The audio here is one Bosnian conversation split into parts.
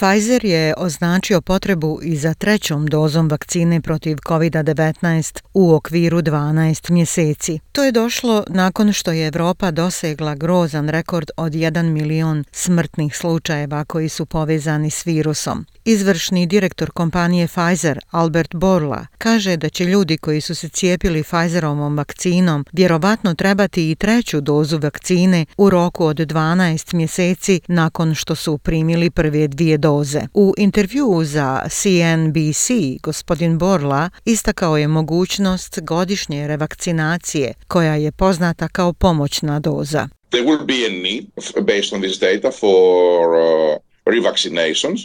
Pfizer je označio potrebu i za trećom dozom vakcine protiv COVID-19 u okviru 12 mjeseci. To je došlo nakon što je Evropa dosegla grozan rekord od 1 milion smrtnih slučajeva koji su povezani s virusom. Izvršni direktor kompanije Pfizer, Albert Borla, kaže da će ljudi koji su se cijepili Pfizerovom vakcinom vjerovatno trebati i treću dozu vakcine u roku od 12 mjeseci nakon što su primili prve dvije doze doze. U intervju za CNBC, gospodin Borla istakao je mogućnost godišnje revakcinacije koja je poznata kao pomoćna doza. There will be a need based on this data for uh,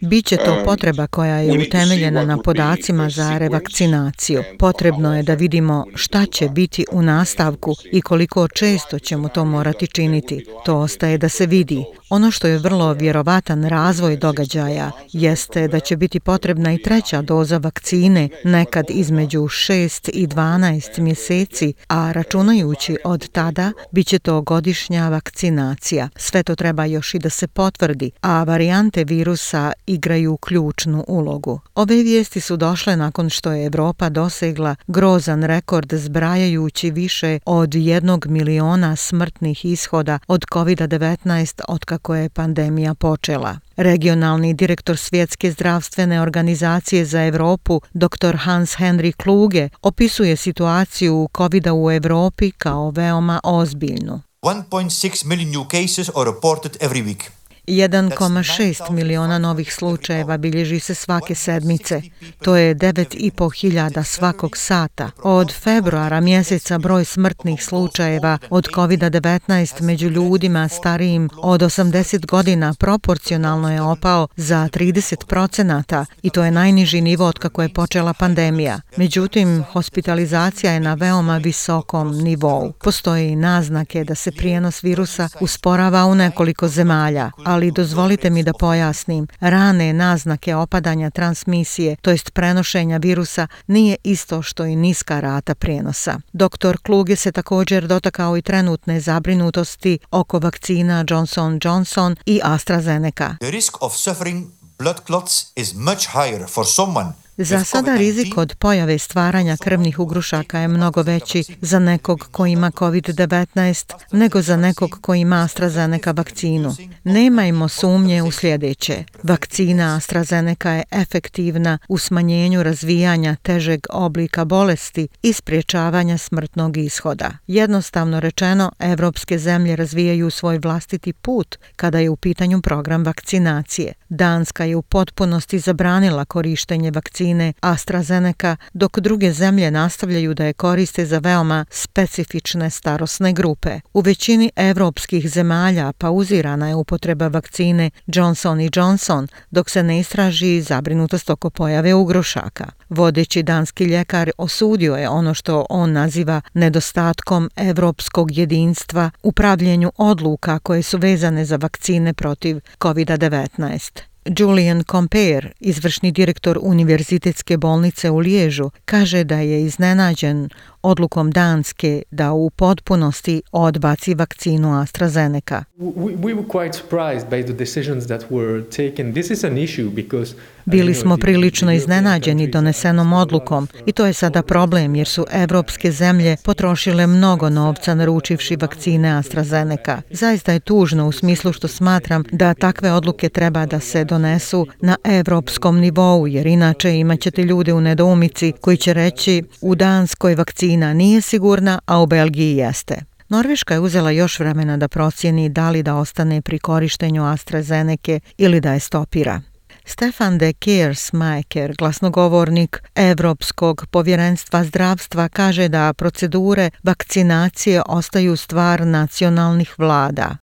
Biće to potreba koja je utemeljena na podacima za revakcinaciju. Potrebno je da vidimo šta će biti u nastavku i koliko često ćemo to morati činiti. To ostaje da se vidi. Ono što je vrlo vjerovatan razvoj događaja jeste da će biti potrebna i treća doza vakcine nekad između 6 i 12 mjeseci, a računajući od tada bit će to godišnja vakcinacija. Sve to treba još i da se potvrdi, a varijante virusa igraju ključnu ulogu. Ove vijesti su došle nakon što je Evropa dosegla grozan rekord zbrajajući više od jednog miliona smrtnih ishoda od COVID-19 od kako je pandemija počela. Regionalni direktor Svjetske zdravstvene organizacije za Evropu, dr. Hans Henry Kluge, opisuje situaciju COVID-a u Evropi kao veoma ozbiljnu. 1.6 million new cases are reported every week. 1,6 miliona novih slučajeva bilježi se svake sedmice. To je 9,5 hiljada svakog sata. Od februara mjeseca broj smrtnih slučajeva od COVID-19 među ljudima starijim od 80 godina proporcionalno je opao za 30 procenata i to je najniži nivo od kako je počela pandemija. Međutim, hospitalizacija je na veoma visokom nivou. Postoje i naznake da se prijenos virusa usporava u nekoliko zemalja, ali dozvolite mi da pojasnim. Rane naznake opadanja transmisije, to jest prenošenja virusa, nije isto što i niska rata prijenosa. Doktor Kluge se također dotakao i trenutne zabrinutosti oko vakcina Johnson Johnson i AstraZeneca. The risk of suffering blood clots is much higher for someone Za sada rizik od pojave stvaranja krvnih ugrušaka je mnogo veći za nekog ko ima COVID-19 nego za nekog ko ima AstraZeneca vakcinu. Nemajmo sumnje u sljedeće. Vakcina AstraZeneca je efektivna u smanjenju razvijanja težeg oblika bolesti i spriječavanja smrtnog ishoda. Jednostavno rečeno, evropske zemlje razvijaju svoj vlastiti put kada je u pitanju program vakcinacije. Danska je u potpunosti zabranila korištenje vakcina vakcine AstraZeneca, dok druge zemlje nastavljaju da je koriste za veoma specifične starosne grupe. U većini evropskih zemalja pauzirana je upotreba vakcine Johnson Johnson, dok se ne istraži zabrinutost oko pojave ugrošaka. Vodeći danski ljekar osudio je ono što on naziva nedostatkom evropskog jedinstva u pravljenju odluka koje su vezane za vakcine protiv COVID-19. Julian Comper, izvršni direktor Univerzitetske bolnice u Liježu, kaže da je iznenađen odlukom Danske da u potpunosti odbaci vakcinu AstraZeneca. Bili smo prilično iznenađeni donesenom odlukom i to je sada problem jer su evropske zemlje potrošile mnogo novca naručivši vakcine AstraZeneca. Zaista je tužno u smislu što smatram da takve odluke treba da se donesu na evropskom nivou jer inače imaćete ljude u nedoumici koji će reći u Danskoj vakcini vakcina nije sigurna, a u Belgiji jeste. Norveška je uzela još vremena da procijeni da li da ostane pri korištenju AstraZeneca ili da je stopira. Stefan de Keersmaker, glasnogovornik Evropskog povjerenstva zdravstva, kaže da procedure vakcinacije ostaju stvar nacionalnih vlada.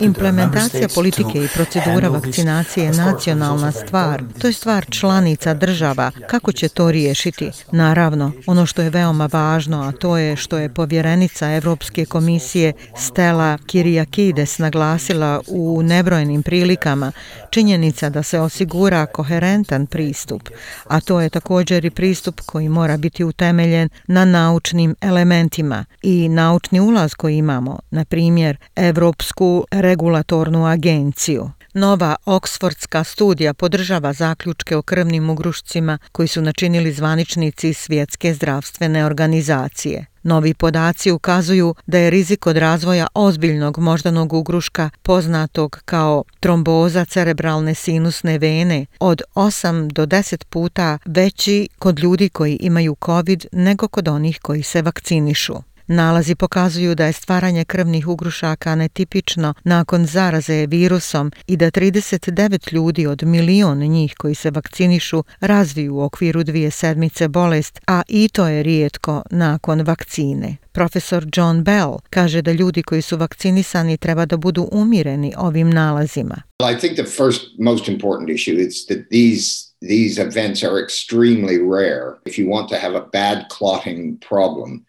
Implementacija politike i procedura vakcinacije je nacionalna stvar. To je stvar članica država. Kako će to riješiti? Naravno, ono što je veoma važno, a to je što je povjerenica Evropske komisije Stella Kiriakides naglasila u nebrojenim prilikama činjenica da se osigura koherentan pristup, a to je također i pristup koji mora biti utemeljen na naučnim elementima i naučni ulaz koji imamo, na primjer Evropsku regulatornu agenciju. Nova Oksfordska studija podržava zaključke o krvnim ugrušcima koji su načinili zvaničnici svjetske zdravstvene organizacije. Novi podaci ukazuju da je rizik od razvoja ozbiljnog moždanog ugruška poznatog kao tromboza cerebralne sinusne vene od 8 do 10 puta veći kod ljudi koji imaju COVID nego kod onih koji se vakcinišu. Nalazi pokazuju da je stvaranje krvnih ugrušaka netipično nakon zaraze virusom i da 39 ljudi od milion njih koji se vakcinišu razviju u okviru dvije sedmice bolest, a i to je rijetko nakon vakcine. Profesor John Bell kaže da ljudi koji su vakcinisani treba da budu umireni ovim nalazima. I think the first most important issue is that these these events are extremely rare. If you want to have a bad clotting problem,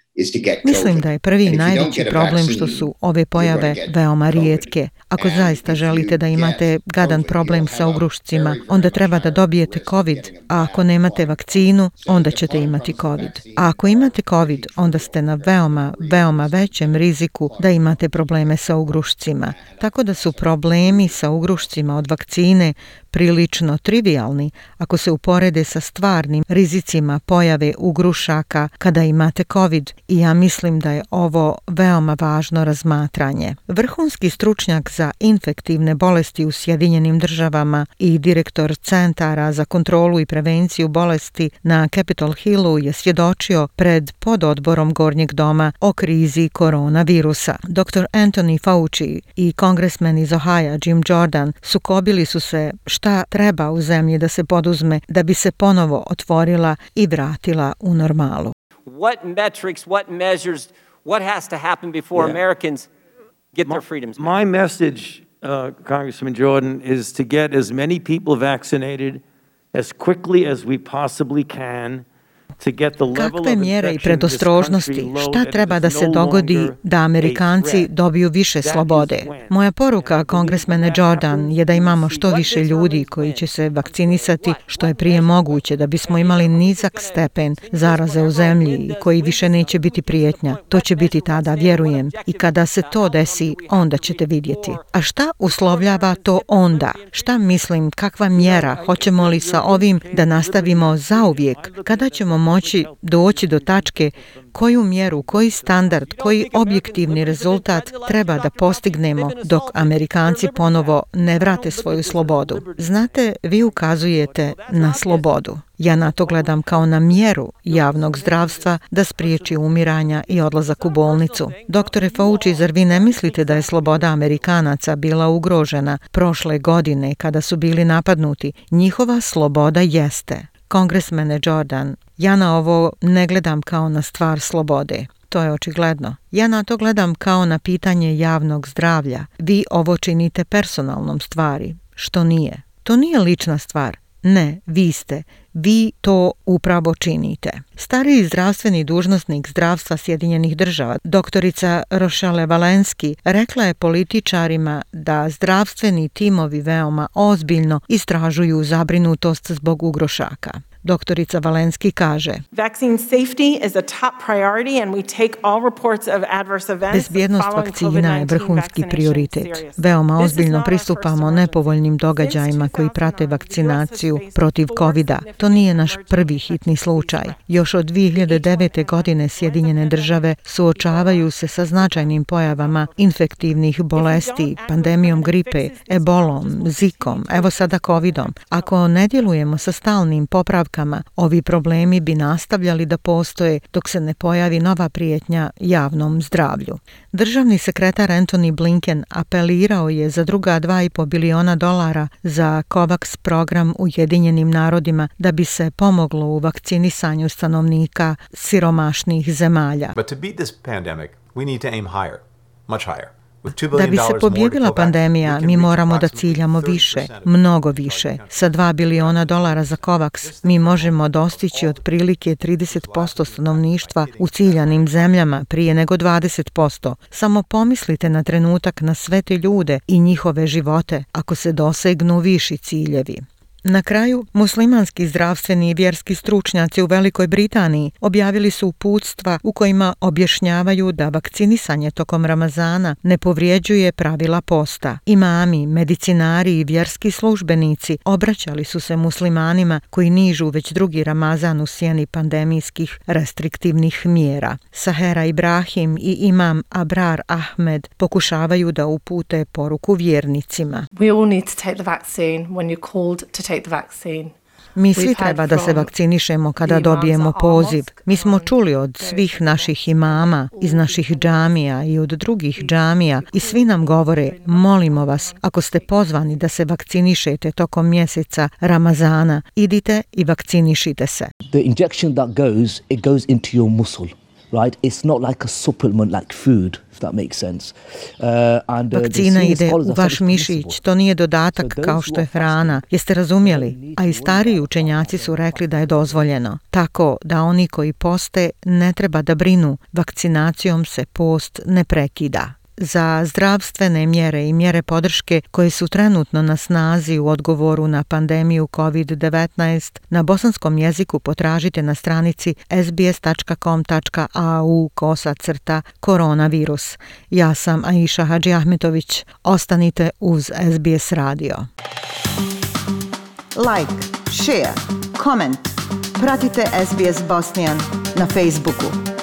Mislim da je prvi najveći problem što su ove pojave veoma rijetke. Ako zaista želite da imate gadan problem sa ugrušcima, onda treba da dobijete COVID, a ako nemate vakcinu, onda ćete imati COVID. A ako imate COVID, onda ste na veoma, veoma većem riziku da imate probleme sa ugrušcima. Tako da su problemi sa ugrušcima od vakcine prilično trivialni ako se uporede sa stvarnim rizicima pojave ugrušaka kada imate COVID i ja mislim da je ovo veoma važno razmatranje. Vrhunski stručnjak za infektivne bolesti u Sjedinjenim državama i direktor Centara za kontrolu i prevenciju bolesti na Capitol Hillu je svjedočio pred pododborom Gornjeg doma o krizi koronavirusa. Dr. Anthony Fauci i kongresmen iz Ohaja Jim Jordan sukobili su se šta treba u zemlji da se poduzme da bi se ponovo otvorila i vratila u normalu. What metrics, what measures, what has to happen before yeah. Americans get my, their freedoms back? My message, uh, Congressman Jordan, is to get as many people vaccinated as quickly as we possibly can Kakve mjere i predostrožnosti, šta treba da se dogodi da Amerikanci dobiju više slobode? Moja poruka kongresmene Jordan je da imamo što više ljudi koji će se vakcinisati što je prije moguće da bismo imali nizak stepen zaraze u zemlji i koji više neće biti prijetnja. To će biti tada, vjerujem. I kada se to desi, onda ćete vidjeti. A šta uslovljava to onda? Šta mislim, kakva mjera? Hoćemo li sa ovim da nastavimo zauvijek? Kada ćemo moći doći do tačke koju mjeru, koji standard, koji objektivni rezultat treba da postignemo dok Amerikanci ponovo ne vrate svoju slobodu. Znate, vi ukazujete na slobodu. Ja na to gledam kao na mjeru javnog zdravstva da spriječi umiranja i odlazak u bolnicu. Doktore Fauci, zar vi ne mislite da je sloboda Amerikanaca bila ugrožena prošle godine kada su bili napadnuti? Njihova sloboda jeste. Kongresmene Jordan, ja na ovo ne gledam kao na stvar slobode. To je očigledno. Ja na to gledam kao na pitanje javnog zdravlja. Vi ovo činite personalnom stvari, što nije. To nije lična stvar. Ne, vi ste. Vi to upravo činite. Stariji zdravstveni dužnostnik zdravstva Sjedinjenih država, doktorica Rošale Valenski, rekla je političarima da zdravstveni timovi veoma ozbiljno istražuju zabrinutost zbog ugrošaka. Doktorica Valenski kaže Bezbjednost vakcina je vrhunski prioritet. Veoma ozbiljno pristupamo nepovoljnim događajima koji prate vakcinaciju protiv COVID-a. To nije naš prvi hitni slučaj. Još od 2009. godine Sjedinjene države suočavaju se sa značajnim pojavama infektivnih bolesti, pandemijom gripe, ebolom, zikom, evo sada COVIDom. Ako ne djelujemo sa stalnim popravkom stavkama, ovi problemi bi nastavljali da postoje dok se ne pojavi nova prijetnja javnom zdravlju. Državni sekretar Anthony Blinken apelirao je za druga 2,5 biliona dolara za COVAX program u Jedinjenim narodima da bi se pomoglo u vakcinisanju stanovnika siromašnih zemalja. But to beat this pandemic, we need to aim higher, much higher. Da bi se pobjedila pandemija, mi moramo da ciljamo više, mnogo više. Sa 2 biliona dolara za COVAX mi možemo dostići otprilike 30% stanovništva u ciljanim zemljama prije nego 20%. Samo pomislite na trenutak na sve te ljude i njihove živote ako se dosegnu viši ciljevi. Na kraju, muslimanski zdravstveni i vjerski stručnjaci u Velikoj Britaniji objavili su uputstva u kojima objašnjavaju da vakcinisanje tokom Ramazana ne povrijeđuje pravila posta. Imami, medicinari i vjerski službenici obraćali su se muslimanima koji nižu već drugi Ramazan u sjeni pandemijskih restriktivnih mjera. Sahera Ibrahim i imam Abrar Ahmed pokušavaju da upute poruku vjernicima. We all need to take the vaccine when you're called to take the vaccine. Mi svi treba da se vakcinišemo kada dobijemo poziv. Mi smo čuli od svih naših imama, iz naših džamija i od drugih džamija i svi nam govore, molimo vas, ako ste pozvani da se vakcinišete tokom mjeseca Ramazana, idite i vakcinišite se. The injection that goes, it goes into your muscle right? It's not like a supplement like food, if that makes sense. Uh, and, uh, Vakcina ide u vaš mišić, to nije dodatak kao što je hrana. Jeste razumjeli? A i stariji učenjaci su rekli da je dozvoljeno. Tako da oni koji poste ne treba da brinu, vakcinacijom se post ne prekida za zdravstvene mjere i mjere podrške koje su trenutno na snazi u odgovoru na pandemiju COVID-19 na bosanskom jeziku potražite na stranici sbs.com.au kosa crta koronavirus. Ja sam Aisha Hadži Ahmetović. Ostanite uz SBS radio. Like, share, comment. Pratite SBS Bosnian na Facebooku.